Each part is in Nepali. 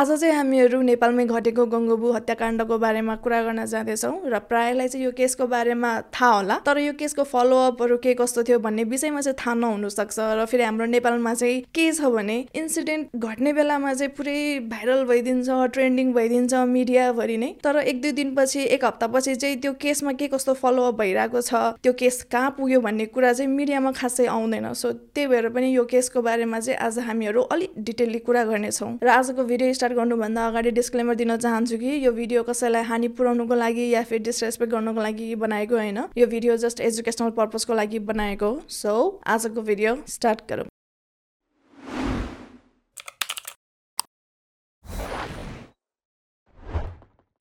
आज चाहिँ हामीहरू नेपालमै घटेको गङ्गबु हत्याकाण्डको बारेमा कुरा गर्न जाँदैछौँ र प्रायःलाई चाहिँ यो केसको बारेमा थाहा होला। तर यो केसको फलोअपहरू के कस्तो थियो भन्ने विषयमा चाहिँ थाहा नहुनसक्छ र फेरि हाम्रो नेपालमा चाहिँ के छ भने इन्सिडेन्ट घट्ने बेलामा चाहिँ पुरै भाइरल भइदिन्छ ट्रेन्डिङ भइदिन्छ मिडियाभरि नै। तर एक दुई दिनपछि एक हप्तापछि चाहिँ त्यो केसमा के कस्तो फलोअप भइरहेको छ त्यो केस कहाँ पुग्यो भन्ने कुरा चाहिँ मिडियामा खासै आउँदैन। सो त्यही भएर पनि यो केसको बारेमा चाहिँ आज हामीहरू अलिक डिटेलली कुरा गर्नेछौँ। र आजको भिडियो स्टार्ट गर्नुभन्दा अगाडि डिस्क्लेमर दिन चाहन्छु कि यो भिडियो कसैलाई हानि पुर्याउनुको लागि या फिर डिसरेस्पेक्ट गर्नुको लागि बनाएको होइन। यो भिडियो जस्ट एजुकेसनल पर्पजको लागि बनाएको। सो आजको भिडियो स्टार्ट गरौँ।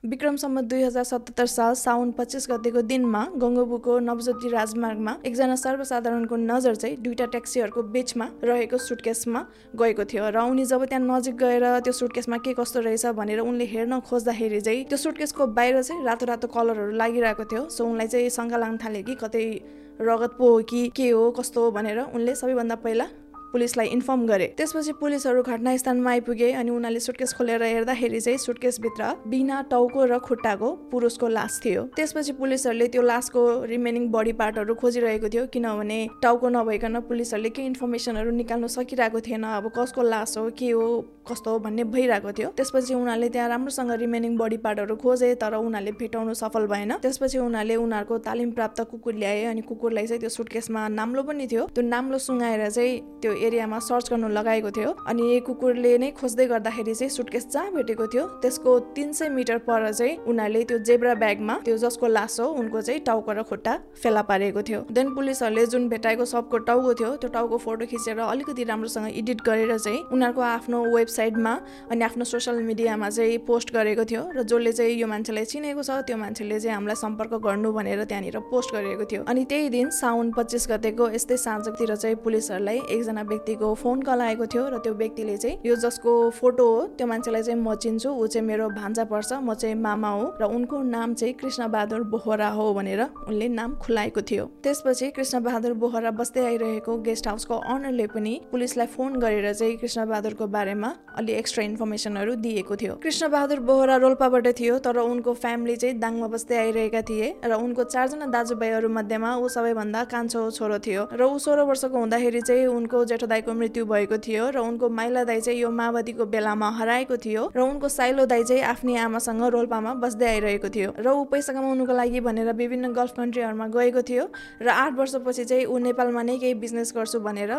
विक्रमसम्म दुई हजार सतहत्तर साल साउन पच्चिस गतेको दिनमा गङ्गबुको नवज्योति राजमार्गमा एकजना सर्वसाधारणको नजर चाहिँ दुईवटा ट्याक्सीहरूको बिचमा रहेको सुटकेसमा गएको थियो र उनी जब त्यहाँ नजिक गएर त्यो सुटकेसमा के कस्तो रहेछ भनेर उनले हेर्न खोज्दाखेरि चाहिँ त्यो सुटकेसको बाहिर चाहिँ रातो रातो कलरहरू लागिरहेको थियो। सो उनलाई चाहिँ शङ्का लाग्न थाल्यो कि कतै रगत पो हो कि के हो कस्तो हो भनेर उनले सबैभन्दा पहिला पुलिसलाई इन्फर्म गरे। त्यसपछि पुलिसहरू घटनास्थानमा आइपुगे अनि उनीहरूले सुटकेस खोलेर हेर्दाखेरि चाहिँ सुटकेसभित्र बिना टाउको र खुट्टाको पुरुषको लास थियो। त्यसपछि पुलिसहरूले त्यो लासको रिमेनिङ बडी पार्टहरू खोजिरहेको थियो किनभने टाउको नभइकन पुलिसहरूले केही इन्फर्मेसनहरू निकाल्नु सकिरहेको थिएन अब कसको लास हो के हो कस्तो हो भन्ने भइरहेको थियो। त्यसपछि उनीहरूले त्यहाँ राम्रोसँग रिमेनिङ बडी पार्टहरू खोजे तर उनीहरूले भेटाउनु सफल भएन। त्यसपछि उनीहरूले उनीहरूको तालिम प्राप्त कुकुर ल्याए अनि कुकुरलाई चाहिँ त्यो सुटकेसमा नाम्लो पनि थियो। त्यो नाम्लो सुँगाएर चाहिँ त्यो एरियामा सर्च गर्नु लगाएको थियो अनि कुकुरले नै खोज्दै गर्दाखेरि चाहिँ सुटकेस जहाँ भेटेको थियो त्यसको तिन सय मिटर पर चाहिँ उनीहरूले त्यो जेब्रा ब्यागमा त्यो जसको लास हो उनको चाहिँ टाउको र खुट्टा फेला पारेको थियो। देन पुलिसहरूले जुन भेटाएको सबको टाउको थियो त्यो टाउको फोटो खिचेर अलिकति राम्रोसँग एडिट गरेर चाहिँ उनीहरूको आफ्नो वेबसाइटमा अनि आफ्नो सोसियल मिडियामा चाहिँ पोस्ट गरेको थियो र जसले चाहिँ यो मान्छेलाई चिनेको छ त्यो मान्छेले चाहिँ हामीलाई सम्पर्क गर्नु भनेर त्यहाँनिर पोस्ट गरेको थियो। अनि त्यही दिन साउन पच्चिस गतेको यस्तै साँझतिर चाहिँ पुलिसहरूलाई एकजना व्यक्तिको फोन कल आएको थियो र त्यो व्यक्तिले चाहिँ यो जसको फोटो हो त्यो मान्छेलाई चाहिँ म चिन्छु ऊ चाहिँ मेरो भान्जा पर्छ म चाहिँ मामा हो र उनको नाम चाहिँ कृष्ण बहादुर बोहरा हो भनेर उनले नाम खुलाएको थियो। त्यसपछि कृष्ण बहादुर बोहरा बस्दै आइरहेको गेस्ट हाउसको अनरले पनि पुलिसलाई फोन गरेर चाहिँ कृष्ण बहादुरको बारेमा अलि एक्स्ट्रा इन्फर्मेसनहरू दिएको थियो। कृष्ण बहादुर बोहरा रोल्पाबाट थियो तर उनको फ्यामिली चाहिँ दाङमा बस्दै आइरहेका थिए र उनको चारजना दाजुभाइहरू मध्येमा ऊ सबैभन्दा कान्छो छोरो थियो र ऊ सोह्र वर्षको हुँदाखेरि चाहिँ उनको जेठो दाईको मृत्यु भएको थियो र उनको माइला दाई चाहिँ यो माओवादीको बेलामा हराएको थियो र उनको साइलो दाई चाहिँ आफ्नै आमासँग रोल्पामा बस्दै आइरहेको थियो र ऊ पैसा कमाउनुको लागि भनेर विभिन्न गल्फ कन्ट्रीहरूमा गएको थियो र आठ वर्षपछि चाहिँ ऊ नेपालमा नै केही बिजनेस गर्छु भनेर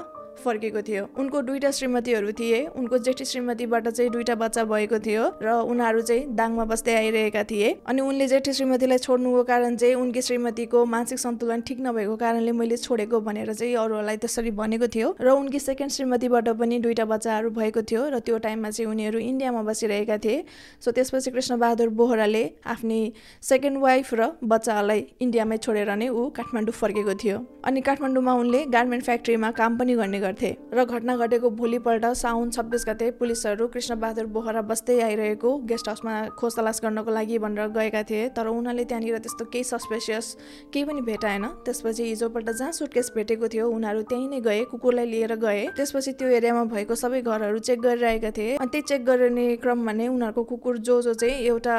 फर्केको थियो। उनको दुईवटा श्रीमतीहरू थिए। उनको जेठी श्रीमतीबाट चाहिँ दुईवटा बच्चा भएको थियो र उनीहरू चाहिँ दाङमा बस्दै आइरहेका थिए। अनि उनले जेठी श्रीमतीलाई छोड्नुको कारण चाहिँ उनकी श्रीमतीको मानसिक सन्तुलन ठिक नभएको कारणले मैले छोडेको भनेर चाहिँ अरूहरूलाई त्यसरी भनेको थियो। र उनकी सेकेन्ड श्रीमतीबाट पनि दुईवटा बच्चाहरू भएको थियो र त्यो टाइममा चाहिँ उनीहरू इन्डियामा बसिरहेका थिए। सो त्यसपछि कृष्णबहादुर बोहराले आफ्नी सेकेन्ड वाइफ र बच्चालाई इन्डियामै छोडेर नै ऊ काठमाडौँ फर्केको थियो। अनि काठमाडौँमा उनले गार्मेन्ट फ्याक्ट्रीमा काम पनि गर्ने गर्थे र घटना घटेको भोलिपल्ट साउन छब्बिस गते पुलिसहरू कृष्णबहादुर बोहरा बस्दै आइरहेको गेस्ट हाउसमा खोज तलास गर्नको लागि भनेर गएका थिए तर उनीहरूले त्यहाँनिर त्यस्तो केही सस्पेसियस केही पनि भेटाएन। त्यसपछि हिजोपल्ट जहाँ सुटकेस भेटेको थियो उनीहरू त्यहीँ नै गए कुकुरलाई लिएर गए। त्यसपछि त्यो एरियामा भएको सबै घरहरू चेक गरिरहेका थिए। अनि त्यही चेक गर्ने क्रम भने उनीहरूको कुकुर जो जो चाहिँ एउटा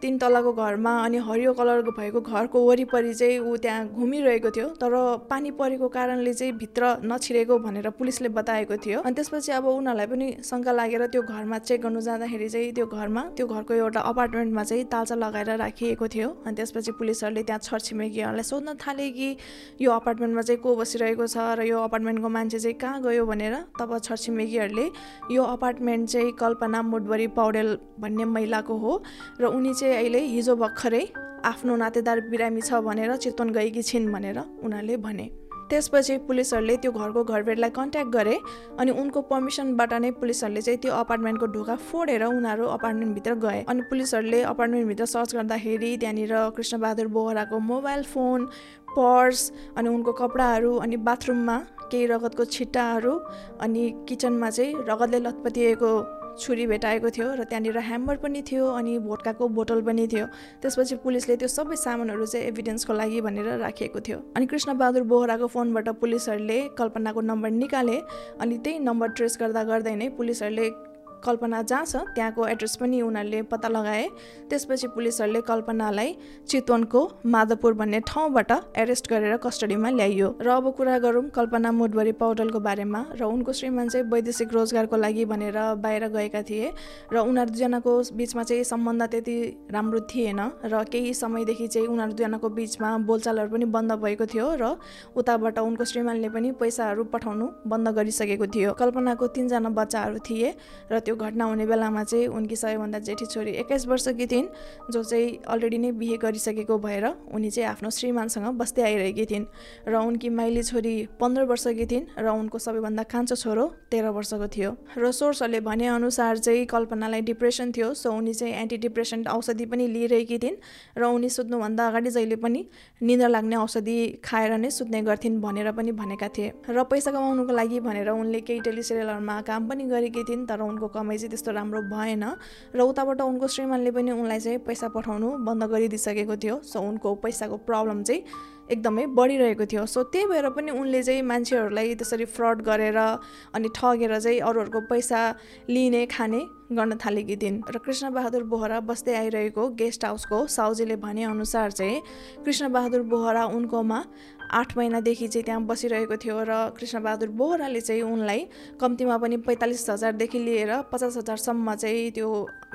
तिन तलाको घरमा अनि हरियो कलरको भएको घरको वरिपरि चाहिँ ऊ त्यहाँ घुमिरहेको थियो। तर पानी परेको कारणले चाहिँ भित्र नछिरेको भनेर पुलिसले बताएको थियो। अनि त्यसपछि अब उनीहरूलाई पनि शङ्का लागेर त्यो घरमा चेक गर्नु जाँदाखेरि चाहिँ त्यो घरमा त्यो घरको एउटा अपार्टमेन्टमा चाहिँ तालचा लगाएर राखिएको थियो। अनि त्यसपछि पुलिसहरूले त्यहाँ छरछिमेकीहरूलाई सोध्न थाले कि यो अपार्टमेन्टमा चाहिँ को बसिरहेको छ र यो अपार्टमेन्टको मान्छे चाहिँ कहाँ गयो भनेर तब छरछिमेकीहरूले यो अपार्टमेन्ट चाहिँ कल्पना मुडबरी पौडेल भन्ने महिलाको हो र उनी चाहिँ अहिले हिजो भर्खरै आफ्नो नातेदार बिरामी छ भनेर चितवन गएकी छिन् भनेर उनीहरूले भने। त्यसपछि पुलिसहरूले त्यो घरको घरबेटलाई कन्ट्याक्ट गरे अनि उनको पर्मिसनबाट नै पुलिसहरूले चाहिँ त्यो अपार्टमेन्टको ढोका फोडेर उनीहरू अपार्टमेन्टभित्र गए। अनि पुलिसहरूले अपार्टमेन्टभित्र सर्च गर्दाखेरि त्यहाँनिर कृष्णबहादुर बोहराको मोबाइल फोन पर्स अनि उनको कपडाहरू अनि बाथरुममा केही रगतको छिट्टाहरू अनि किचनमा चाहिँ रगतले लतपतिएको छुरी भेटाएको थियो र त्यहाँनिर ह्याम्बर पनि थियो अनि भोटकाको बोतल पनि थियो। त्यसपछि पुलिसले त्यो सबै सामानहरू चाहिँ एभिडेन्सको लागि भनेर राखिएको थियो। अनि कृष्णबहादुर बोहराको फोनबाट पुलिसहरूले कल्पनाको नम्बर निकाले अनि त्यही नम्बर ट्रेस गर्दा गर्दै नै पुलिसहरूले कल्पना जहाँ छ त्यहाँको एड्रेस पनि उनीहरूले पत्ता लगाए। त्यसपछि पुलिसहरूले कल्पनालाई चितवनको माधवपुर भन्ने ठाउँबाट एरेस्ट गरेर कस्टडीमा ल्याइयो। र अब कुरा गरौँ कल्पना मुडबरी पौडलको बारेमा। र उनको श्रीमान चाहिँ वैदेशिक रोजगारको लागि भनेर बाहिर गएका थिए। र उनीहरू दुईजनाको बिचमा चाहिँ सम्बन्ध त्यति राम्रो थिएन। र केही समयदेखि चाहिँ उनीहरू दुईजनाको बिचमा बोलचालहरू पनि बन्द भएको थियो र उताबाट उनको श्रीमानले पनि पैसाहरू पठाउनु बन्द गरिसकेको थियो। कल्पनाको तिनजना बच्चाहरू थिए र त्यो घटना हुने बेलामा चाहिँ उनकी सबैभन्दा जेठी छोरी एक्काइस वर्षकी थिइन् जो चाहिँ अलरेडी नै बिहे गरिसकेको भएर उनी चाहिँ आफ्नो श्रीमानसँग बस्दै आइरहेकी थिइन् र उनकी माइली छोरी पन्ध्र वर्षकी थिइन् र उनको सबैभन्दा कान्छो छोरो तेह्र वर्षको थियो। र सोर्सहरूले भनेअनुसार चाहिँ कल्पनालाई डिप्रेसन थियो सो उनी चाहिँ एन्टी डिप्रेसन औषधि पनि लिइरहेकी थिइन् र उनी सुत्नुभन्दा अगाडि जहिले पनि निद्रा लाग्ने औषधि खाएर नै सुत्ने गर्थिन् भनेर पनि भनेका थिए। र पैसा कमाउनुको लागि भनेर उनले केही टेलिसिरियलहरूमा काम पनि गरेकी थिइन् तर उनको कमाइ चाहिँ त्यस्तो राम्रो भएन। र उताबाट उनको श्रीमानले पनि उनलाई चाहिँ पैसा पठाउनु बन्द गरिदिइसकेको थियो। सो उनको पैसाको प्रब्लम चाहिँ एकदमै बढिरहेको थियो। सो त्यही भएर पनि उनले चाहिँ मान्छेहरूलाई त्यसरी फ्रड गरेर अनि ठगेर चाहिँ अरूहरूको पैसा लिने खाने गर्न थालेकी थिइन्। र कृष्णबहादुर बोहरा बस्दै आइरहेको गेस्ट हाउसको साउजीले भनेअनुसार चाहिँ कृष्णबहादुर बोहरा उनकोमा आठ महिनादेखि चाहिँ त्यहाँ बसिरहेको थियो र कृष्णबहादुर बोहराले चाहिँ उनलाई कम्तीमा पनि पैँतालिस हजारदेखि लिएर पचास हजारसम्म चाहिँ त्यो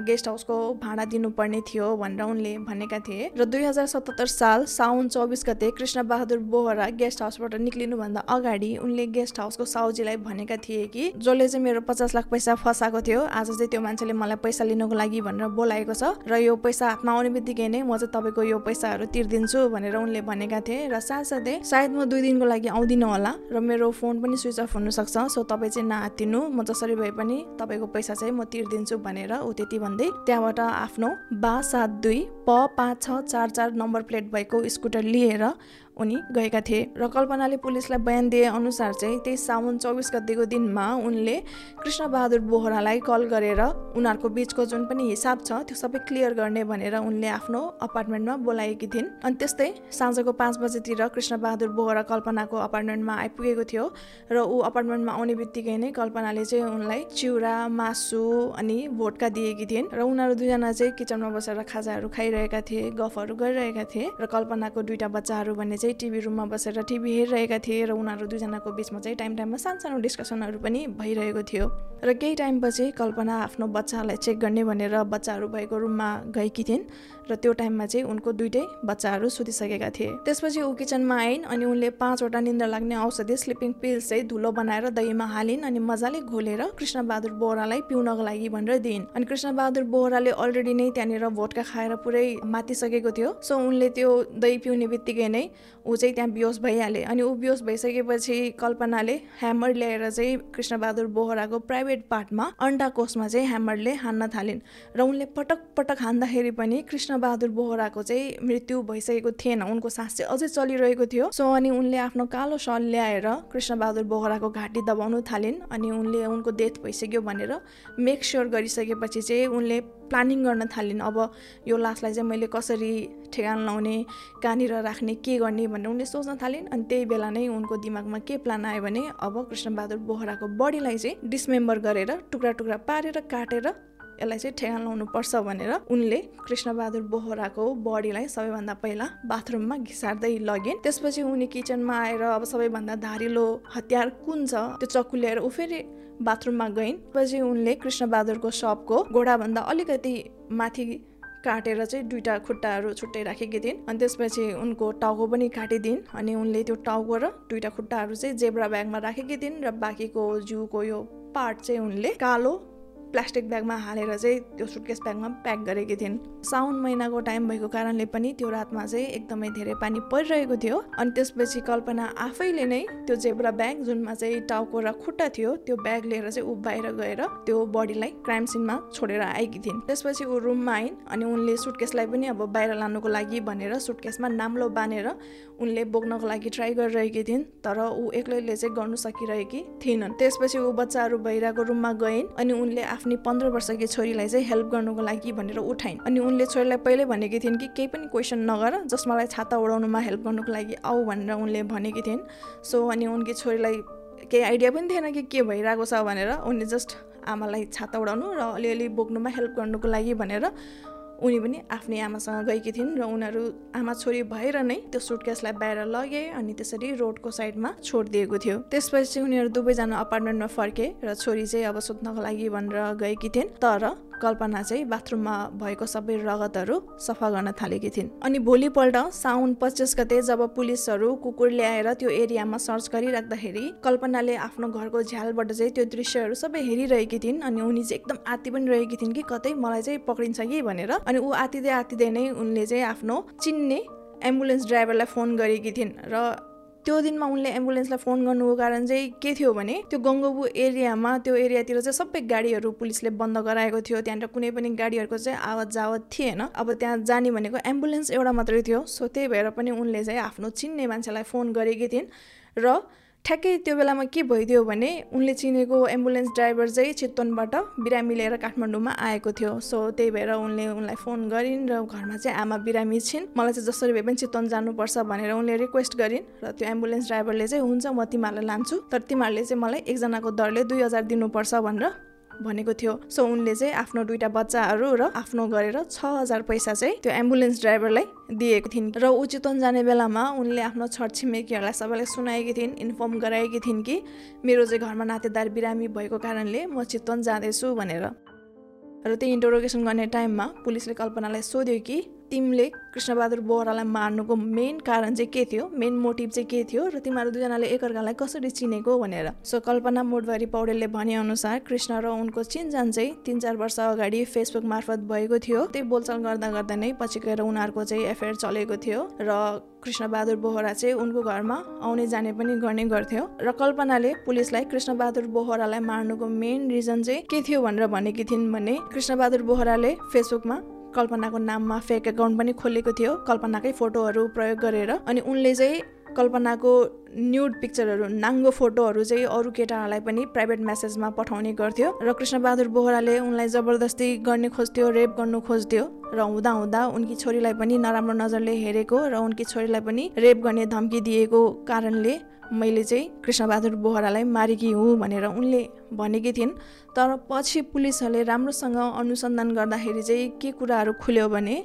गेस्ट हाउसको भाडा दिनुपर्ने थियो भनेर उनले भनेका थिए। र दुई हजार सतहत्तर साल साउन चौबिस गते कृष्णबहादुर बोहरा गेस्ट हाउसबाट निक्लिनुभन्दा अगाडि उनले गेस्ट हाउसको साउजीलाई भनेका थिए कि जसले चाहिँ मेरो पचास लाख पैसा फसाएको थियो आज चाहिँ त्यो मान्छेले मलाई पैसा लिनुको लागि भनेर बोलाएको छ र यो पैसा हातमा आउने बित्तिकै नै म चाहिँ तपाईँको यो पैसाहरू तिर्दिन्छु भनेर उनले भनेका थिए र साथसाथै सायद म दुई दिनको लागि आउँदिनँ होला र मेरो फोन पनि स्विच अफ हुनसक्छ सो तपाईँ चाहिँ नआत्तिनु म जसरी भए पनि तपाईँको पैसा चाहिँ म तिर्दिन्छु भनेर ऊ त्यति भन्दै त्यहाँबाट आफ्नो बा सात दुई प पाँच छ चार चार नम्बर प्लेट भएको स्कुटर लिएर उनी गएका थिए र कल्पनाले पुलिसलाई बयान दिए अनुसार चाहिँ त्यही साउन चौबिस गतिको दिनमा उनले कृष्णबहादुर बोहरालाई कल गरेर उनीहरूको बिचको जुन पनि हिसाब छ त्यो सबै क्लियर गर्ने भनेर उनले आफ्नो अपार्टमेन्टमा बोलाएकी थिइन्। अनि त्यस्तै साँझको पाँच बजेतिर कृष्णबहादुर बोहरा कल्पनाको अपार्टमेन्टमा आइपुगेको थियो र ऊ अपार्टमेन्टमा आउने बित्तिकै नै कल्पनाले चाहिँ उनलाई चिउरा मासु अनि भोटका दिएकी थिइन् र उनीहरू दुईजना चाहिँ किचनमा बसेर खाजाहरू खाइरहेका थिए गफहरू गरिरहेका थिए र कल्पनाको दुईवटा बच्चाहरू भन्ने चाहिँ चाहिँ टिभी रुममा बसेर टिभी हेरिरहेका थिए र उनीहरू दुईजनाको बिचमा चाहिँ टाइम टाइममा सानो डिस्कसनहरू पनि भइरहेको थियो। र केही टाइमपछि कल्पना आफ्नो बच्चालाई चेक गर्ने भनेर बच्चाहरू भएको रुममा गएकी थिइन् र त्यो टाइममा चाहिँ उनको दुइटै बच्चाहरू सुतिसकेका थिए। त्यसपछि ऊ किचनमा आइन् अनि उनले पाँचवटा निन्द्रा लाग्ने औषधि स्लिपिङ पिल्स चाहिँ धुलो बनाएर दहीमा हालिन् अनि मजाले घोलेर कृष्णबहादुर बोहरालाई पिउनको लागि भनेर दिइन्। अनि कृष्णबहादुर बोहराले अलरेडी नै त्यहाँनिर भोटका खाएर पुरै मातिसकेको थियो। सो उनले त्यो दही पिउने बित्तिकै नै ऊ चाहिँ त्यहाँ बिहोस भइहाले। अनि ऊ बिहोस भइसकेपछि कल्पनाले ह्यामर ल्याएर चाहिँ कृष्णबहादुर बोहराको प्राइभेट पार्टमा अन्डा कोषमा चाहिँ ह्यामरले हान्न थालिन्। र उनले पटक पटक हान्दाखेरि पनि कृष्णबहादुर बोहराको चाहिँ मृत्यु भइसकेको थिएन। उनको सास चाहिँ अझै चलिरहेको थियो। सो अनि उनले आफ्नो कालो सल ल्याएर कृष्णबहादुर बोहराको घाँटी दबाउनु थालिन्। अनि उनले उनको डेथ भइसक्यो भनेर मेक स्योर गरिसकेपछि चाहिँ उनले प्लानिङ गर्न थालिन्। अब यो लासलाई चाहिँ मैले कसरी ठेगान लाउने कहाँनिर राख्ने के गर्ने भनेर उनले सोच्न थालिन्। अनि त्यही बेला नै उनको दिमागमा के प्लान आयो भने अब कृष्णबहादुर बोहराको बडीलाई चाहिँ डिसमेम्बर गरेर टुक्रा टुक्रा पारेर काटेर यसलाई चाहिँ ठेगान लाउनु पर्छ भनेर उनले कृष्णबहादुर बोहराको बडीलाई सबैभन्दा पहिला बाथरुममा घिसार्दै लगिन्। त्यसपछि उनी किचनमा आएर अब सबैभन्दा धारिलो हतियार कुन छ त्यो चक्कु ल्याएर ऊ फेरि बाथरुममा गइन् पछि उनले कृष्णबहादुरको सपको घोडाभन्दा अलिकति माथि काटेर चाहिँ दुइटा खुट्टाहरू छुट्टै राखेकी थिइन् अनि त्यसपछि उनको टाउको पनि काटिदिन् अनि उनले त्यो टाउको र दुइटा खुट्टाहरू चाहिँ जेब्रा ब्यागमा राखेकी थिइन् र बाँकीको जिउको यो पार्ट चाहिँ उनले कालो प्लास्टिक ब्यागमा हालेर चाहिँ त्यो सुटकेस ब्यागमा प्याक गरेकी थिइन्। साउन महिनाको टाइम भएको कारणले पनि त्यो रातमा चाहिँ एकदमै धेरै पानी परिरहेको थियो। अनि त्यसपछि कल्पना आफैले नै त्यो जेब्रा ब्याग जुनमा चाहिँ टाउको र खुट्टा थियो त्यो ब्याग लिएर चाहिँ ऊ बाहिर गएर त्यो बडीलाई क्राइम सिनमा छोडेर आएकी थिइन्। त्यसपछि ऊ रुममा आइन् अनि उनले सुटकेसलाई पनि अब बाहिर लानुको लागि भनेर सुटकेसमा नाम्लो बाँधेर उनले बोक्नको लागि ट्राई गरिरहेकी थिइन् तर ऊ एक्लैले चाहिँ गर्नु सकिरहेकी थिएनन्। त्यसपछि ऊ बच्चाहरू भइरहेको रुममा गइन् अनि उनले आफ्नै पन्ध्र वर्षकी छोरीलाई चाहिँ हेल्प गर्नुको लागि भनेर उठाइन्। अनि उनले छोरीलाई पहिल्यै भनेकी थिइन् कि केही पनि क्वेसन नगर जस मलाई छाता उडाउनुमा हेल्प गर्नुको लागि आऊ भनेर उनले भनेकी थिइन्। सो अनि उनकी छोरीलाई केही आइडिया पनि थिएन कि के भइरहेको छ भनेर उनले जस्ट आमालाई छाता उडाउनु र अलिअलि बोक्नुमा हेल्प गर्नुको लागि भनेर उनी पनि आफ्नै आमासँग गएकी थिइन् र उनीहरू आमा छोरी भएर नै त्यो सुटकेसलाई बाहिर लगे अनि त्यसरी रोडको साइडमा छोडिदिएको थियो। त्यसपछि उनीहरू दुवैजना अपार्टमेन्टमा फर्के र छोरी चाहिँ अब सुत्नको लागि भनेर गएकी थिइन्। तर कल्पना चाहिँ बाथरुममा भएको सबै रगतहरू सफा गर्न थालेकी थिइन्। अनि भोलिपल्ट साउन पच्चिस गते जब पुलिसहरू कुकुर ल्याएर त्यो एरियामा सर्च गरिराख्दाखेरि कल्पनाले आफ्नो घरको झ्यालबाट चाहिँ त्यो दृश्यहरू सबै हेरिरहेकी थिइन् अनि उनी चाहिँ एकदम आत्ति पनि रहेकी थिइन् कि कतै मलाई चाहिँ पक्रिन्छ कि भनेर। अनि ऊ आतिँदै आतिँदै नै उनले चाहिँ आफ्नो चिन्ने एम्बुलेन्स ड्राइभरलाई फोन गरेकी थिइन् र त्यो दिनमा उनले एम्बुलेन्सलाई फोन गर्नुको कारण चाहिँ के थियो भने त्यो गङ्गबु एरियामा त्यो एरियातिर चाहिँ सबै गाडीहरू पुलिसले बन्द गराएको थियो। त्यहाँनिर कुनै पनि गाडीहरूको चाहिँ आवत जावत थिएन। अब त्यहाँ जाने भनेको एम्बुलेन्स एउटा मात्रै थियो। सो त्यही भएर पनि उनले चाहिँ आफ्नो चिन्ने मान्छेलाई फोन गरेकी थिइन्। र ठ्याक्कै त्यो बेलामा के भइदियो भने उनले चिनेको एम्बुलेन्स ड्राइभर चाहिँ चितवनबाट बिरामी लिएर काठमाडौँमा आएको थियो। सो त्यही भएर उनले उनलाई फोन गरिन् र घरमा चाहिँ आमा बिरामी छिन्। मलाई चाहिँ जसरी भए पनि चितवन जानुपर्छ भनेर उनले रिक्वेस्ट गरिन् र त्यो एम्बुलेन्स ड्राइभरले चाहिँ हुन्छ म तिमीहरूलाई लान्छु। तर तिमीहरूले चाहिँ मलाई एकजनाको दरले दुई हजार दिनुपर्छ भनेर भनेको थियो। सो उनले चाहिँ आफ्नो दुइटा बच्चाहरू र आफ्नो गरेर छ हजार पैसा चाहिँ त्यो एम्बुलेन्स ड्राइभरलाई दिएको थिइन्। र ऊ चितवन जाने बेलामा उनले आफ्नो छरछिमेकीहरूलाई सबैलाई सुनाएकी थिइन् इन्फर्म गराएकी थिइन् कि मेरो चाहिँ घरमा नातेदार बिरामी भएको कारणले म चितवन जाँदैछु भनेर। र त्यो इन्टरोगेसन गर्ने टाइममा पुलिसले कल्पनालाई सोध्यो कि तिमीले कृष्णबहादुर बोहरालाई मार्नुको मेन कारण चाहिँ के थियो? मेन मोटिभ चाहिँ के थियो? र तिमीहरू दुईजनाले एकअर्कालाई कसरी चिनेको भनेर। सो कल्पना मोडभरी पौडेलले भनेअनुसार कृष्ण र उनको चिनजान चाहिँ तिन चार वर्ष अगाडि फेसबुक मार्फत भएको थियो। त्यही बोलचाल गर्दा गर्दा नै पछि गएर उनीहरूको चाहिँ एफआइआर चलेको थियो र कृष्णबहादुर बोहरा चाहिँ उनको घरमा आउने जाने पनि गर्ने गर्थ्यो। र कल्पनाले पुलिसलाई कृष्णबहादुर बोहरालाई मार्नुको मेन रिजन चाहिँ के थियो भनेर भनेकी थिइन् भने कृष्णबहादुर बोहराले फेसबुकमा कल्पनाको नाममा फेक एकाउन्ट पनि खोलेको थियो। कल्पनाकै फोटोहरू प्रयोग गरेर अनि उनले चाहिँ कल्पनाको न्युड पिक्चरहरू नाङ्गो फोटोहरू चाहिँ अरू केटाहरूलाई पनि प्राइभेट मेसेजमा पठाउने गर्थ्यो र कृष्णबहादुर बोहराले उनलाई जबरजस्ती गर्ने खोज्थ्यो रेप गर्नु खोज्थ्यो र हुँदा हुँदा उनकी छोरीलाई पनि नराम्रो नजरले हेरेको र उनकी छोरीलाई पनि रेप गर्ने धम्की दिएको कारणले मैले चाहिँ कृष्णबहादुर बोहरालाई मारेकी हुँ भनेर उनले भनेकी थिइन्। तर पछि पुलिसहरूले राम्रोसँग अनुसन्धान गर्दाखेरि चाहिँ के कुराहरू खुल्यो भने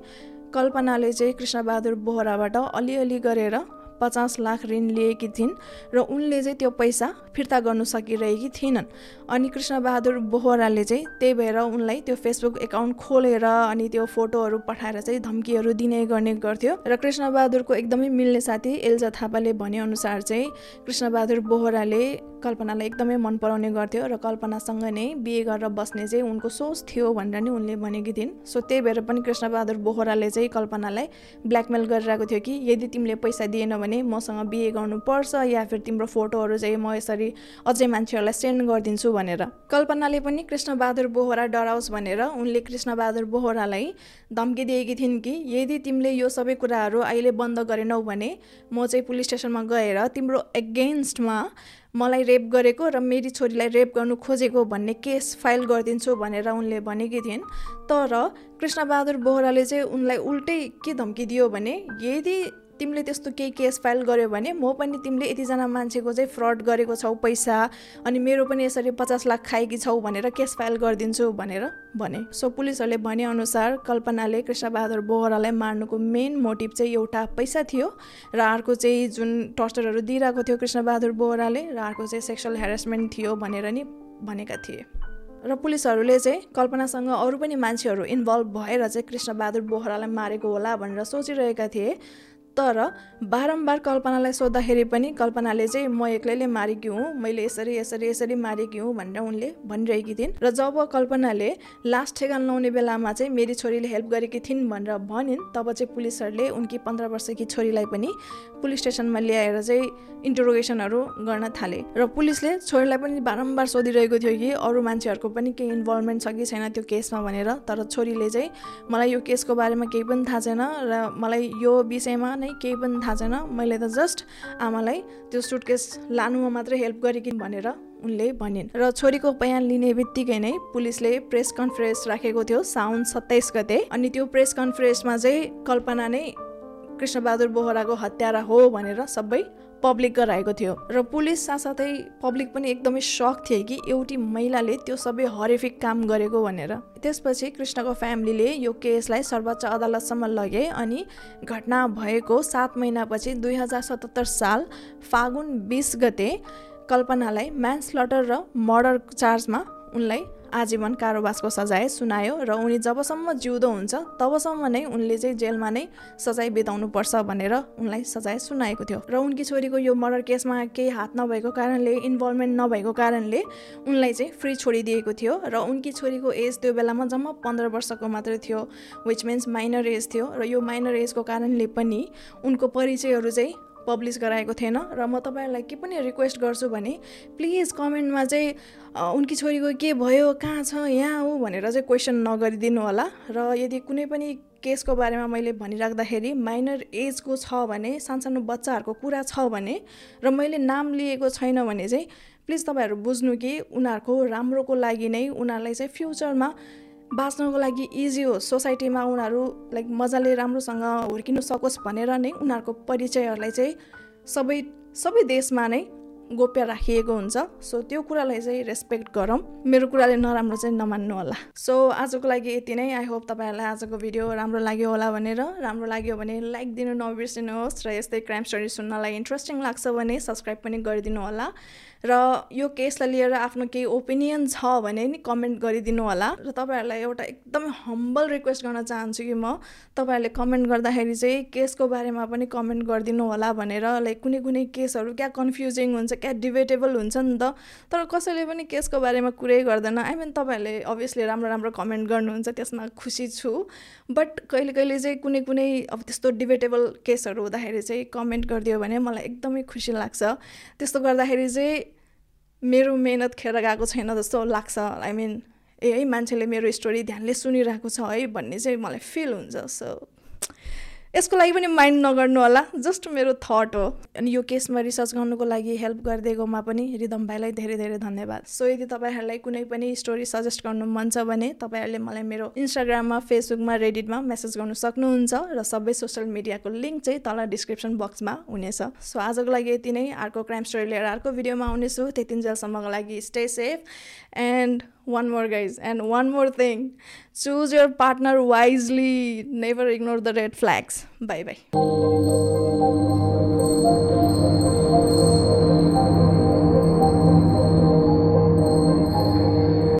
कल्पनाले चाहिँ कृष्णबहादुर बोहराबाट अलिअलि गरेर पचास लाख ऋण लिएकी थिइन् र उनले चाहिँ त्यो पैसा फिर्ता गर्नु सकिरहेकी थिएनन् अनि कृष्णबहादुर बोहराले चाहिँ त्यही भएर उनलाई त्यो फेसबुक एकाउन्ट खोलेर अनि त्यो फोटोहरू पठाएर चाहिँ धम्कीहरू दिने गर्ने गर्थ्यो र कृष्णबहादुरको एकदमै मिल्ने साथी एल्जा थापाले भनेअनुसार चाहिँ कृष्णबहादुर बोहराले कल्पनालाई एकदमै मन पराउने गर्थ्यो र कल्पनासँग नै बिहे गरेर बस्ने चाहिँ उनको सोच थियो भनेर नि उनले भनेकी थिइन्। सो त्यही भएर पनि कृष्णबहादुर बोहराले चाहिँ कल्पनालाई ब्ल्याकमेल गरिरहेको थियो कि यदि तिमीले पैसा दिएन भने मसँग बिहे गर्नुपर्छ या फिर तिम्रो फोटोहरू चाहिँ म यसरी अझै मान्छेहरूलाई सेन्ड गरिदिन्छु भनेर। कल्पनाले पनि कृष्णबहादुर बोहरा डराओस् भनेर उनले कृष्णबहादुर बोहरालाई धम्की दिएकी थिइन् कि यदि तिमीले यो सबै कुराहरू अहिले बन्द गरेनौ भने म चाहिँ पुलिस स्टेसनमा गएर तिम्रो एगेन्स्टमा मलाई रेप गरेको र मेरी छोरीलाई रेप गर्नु खोजेको भन्ने केस फाइल गरिदिन्छु भनेर उनले भनेकी थिइन्। तर कृष्णबहादुर बोहराले चाहिँ उनलाई उल्टै के धम्की दियो भने यदि तिमीले त्यस्तो केही केस फाइल गर्यो भने म पनि तिमीले यतिजना मान्छेको चाहिँ फ्रड गरेको छौ पैसा अनि मेरो पनि यसरी पचास लाख खाएकी छौ भनेर केस फाइल गरिदिन्छु भनेर भने। सो पुलिसहरूले भनेअनुसार कल्पनाले कृष्णबहादुर बोहरालाई मार्नुको मेन मोटिभ चाहिँ एउटा पैसा थियो र अर्को चाहिँ जुन टर्चरहरू दिइरहेको थियो कृष्णबहादुर बोहराले र अर्को चाहिँ सेक्सुअल हेरेसमेन्ट थियो भनेर नि भनेका थिए। र पुलिसहरूले चाहिँ कल्पनासँग अरू पनि मान्छेहरू इन्भल्भ भएर चाहिँ कृष्णबहादुर बोहरालाई मारेको होला भनेर सोचिरहेका थिए। तर बारम्बार कल्पनालाई सोद्धाखेरि पनि कल्पनाले चाहिँ म एक्लैले मारेकी हुँ मैले यसरी यसरी यसरी मारेकी हुँ भनेर उनले भनिरहेकी थिइन्। र जब कल्पनाले लास्ट ठेगान लाउने बेलामा चाहिँ मेरी छोरीले हेल्प गरेकी थिइन् भनेर भनिन् तब चाहिँ पुलिसहरूले उनकी पन्ध्र वर्षकी छोरीलाई पनि पुलिस स्टेसनमा ल्याएर चाहिँ इन्टरोगेसनहरू गर्न थाले। र पुलिसले छोरीलाई पनि बारम्बार सोधिरहेको थियो कि अरू मान्छेहरूको पनि केही इन्भल्भमेन्ट छ कि छैन त्यो केसमा भनेर तर छोरीले चाहिँ मलाई यो केसको बारेमा केही पनि थाहा छैन र मलाई यो विषयमा नै केही पनि थाहा छैन। मैले त जस्ट आमालाई त्यो सुटकेस लानुमा मात्रै हेल्प गरेकी भनेर उनले भनिन्। र छोरीको बयान लिने बित्तिकै नै पुलिसले प्रेस कन्फरेन्स राखेको थियो साउन सत्ताइस गते। अनि त्यो प्रेस कन्फरेन्समा चाहिँ कल्पना नै कृष्णबहादुर बोहराको हत्यारा हो भनेर सबै पब्लिक गराएको थियो र पुलिस साथसाथै पब्लिक पनि एकदमै सक थिए कि एउटी महिलाले त्यो सबै हरेफिक काम गरेको भनेर। त्यसपछि कृष्णको फ्यामिलीले यो केसलाई सर्वोच्च अदालतसम्म लगे अनि घटना भएको सात महिनापछि दुई हजार सतहत्तर साल फागुन बिस गते कल्पनालाई म्यान्सलटर र मर्डर चार्जमा उनलाई आजीवन कारोबासको सजाय सुनायो र उनी जबसम्म जिउँदो हुन्छ तबसम्म नै उनले चाहिँ जेलमा नै सजाय बिताउनु पर्छ भनेर उनलाई सजाय सुनाएको थियो। र उनकी छोरीको यो मर्डर केसमा केही हात नभएको कारणले इन्भल्भमेन्ट नभएको कारणले उनलाई चाहिँ फ्री छोडिदिएको थियो र उनकी छोरीको एज त्यो बेलामा जम्मा पन्ध्र वर्षको मात्रै थियो विच मिन्स माइनर एज थियो र यो माइनर एजको कारणले पनि उनको परिचयहरू चाहिँ पब्लिस गराएको थिएन र म तपाईँहरूलाई के पनि रिक्वेस्ट गर्छु भने प्लिज कमेन्टमा चाहिँ उनकी छोरीको के भयो कहाँ छ यहाँ हो भनेर चाहिँ क्वेसन नगरिदिनु होला। र यदि कुनै पनि केसको बारेमा मैले भनिराख्दाखेरि माइनर एजको छ भने सानसानो बच्चाहरूको कुरा छ भने र मैले नाम लिएको छैन भने चाहिँ प्लिज तपाईँहरू बुझ्नु कि उनीहरूको राम्रोको लागि नै उनीहरूलाई चाहिँ फ्युचरमा बाँच्नको लागि इजी होस् सोसाइटीमा उनीहरू लाइक मजाले राम्रोसँग हुर्किनु सकोस् भनेर नै उनीहरूको परिचयहरूलाई चाहिँ सबै सबै देशमा नै गोप्य राखिएको हुन्छ। सो त्यो कुरालाई चाहिँ रेस्पेक्ट गरौँ। मेरो कुराले नराम्रो चाहिँ नमान्नु होला। सो आजको लागि यति नै। आई होप तपाईँहरूलाई आजको भिडियो राम्रो लाग्यो होला भनेर। राम्रो लाग्यो भने लाइक दिनु नबिर्सिनुहोस्। र यस्तै क्राइम स्टोरी सुन्नलाई इन्ट्रेस्टिङ लाग्छ भने सब्सक्राइब पनि गरिदिनु होला। र यो केसलाई लिएर आफ्नो केही ओपिनियन छ भने नि कमेन्ट गरिदिनु होला। र तपाईँहरूलाई एउटा एकदमै हम्बल रिक्वेस्ट गर्न चाहन्छु कि म तपाईँहरूले कमेन्ट गर्दाखेरि चाहिँ केसको बारेमा पनि कमेन्ट गरिदिनु होला भनेर लाइक कुनै कुनै केसहरू क्या कन्फ्युजिङ हुन्छ क्या डिबेटेबल हुन्छ नि त। तर कसैले पनि केसको बारेमा कुरै गर्दैन। आई मिन तपाईँहरूले अभियसली राम्रो राम्रो कमेन्ट गर्नुहुन्छ त्यसमा खुसी छु। बट कहिले कहिले चाहिँ कुनै कुनै अब त्यस्तो डिबेटेबल केसहरू हुँदाखेरि चाहिँ कमेन्ट गरिदियो भने मलाई एकदमै खुसी लाग्छ। त्यस्तो गर्दाखेरि चाहिँ मेरो मेहनत खेर गएको छैन जस्तो लाग्छ। आई मिन ए है मान्छेले मेरो स्टोरी ध्यानले सुनिरहेको छ है भन्ने चाहिँ मलाई फिल हुन्छ सो यसको लागि पनि माइन्ड नगर्नु होला जस्ट मेरो थट हो। अनि यो केसमा रिसर्च गर्नुको लागि हेल्प गरिदिएकोमा पनि रिदम भाइलाई धेरै धेरै धन्यवाद। सो यदि तपाईँहरूलाई कुनै पनि स्टोरी सजेस्ट गर्नु मन छ भने तपाईँहरूले मलाई मेरो इन्स्टाग्राममा फेसबुकमा रेडिटमा मेसेज गर्नु सक्नुहुन्छ र सबै सोसियल मिडियाको लिङ्क चाहिँ तल डिस्क्रिप्सन बक्समा हुनेछ। सो आजको लागि यति नै। अर्को क्राइम स्टोरी लिएर अर्को भिडियोमा आउनेछु। त्यतिन्जेलसम्मको लागि stay safe and one more guys and one more thing. Choose your partner wisely. Never ignore the red flags. Bye bye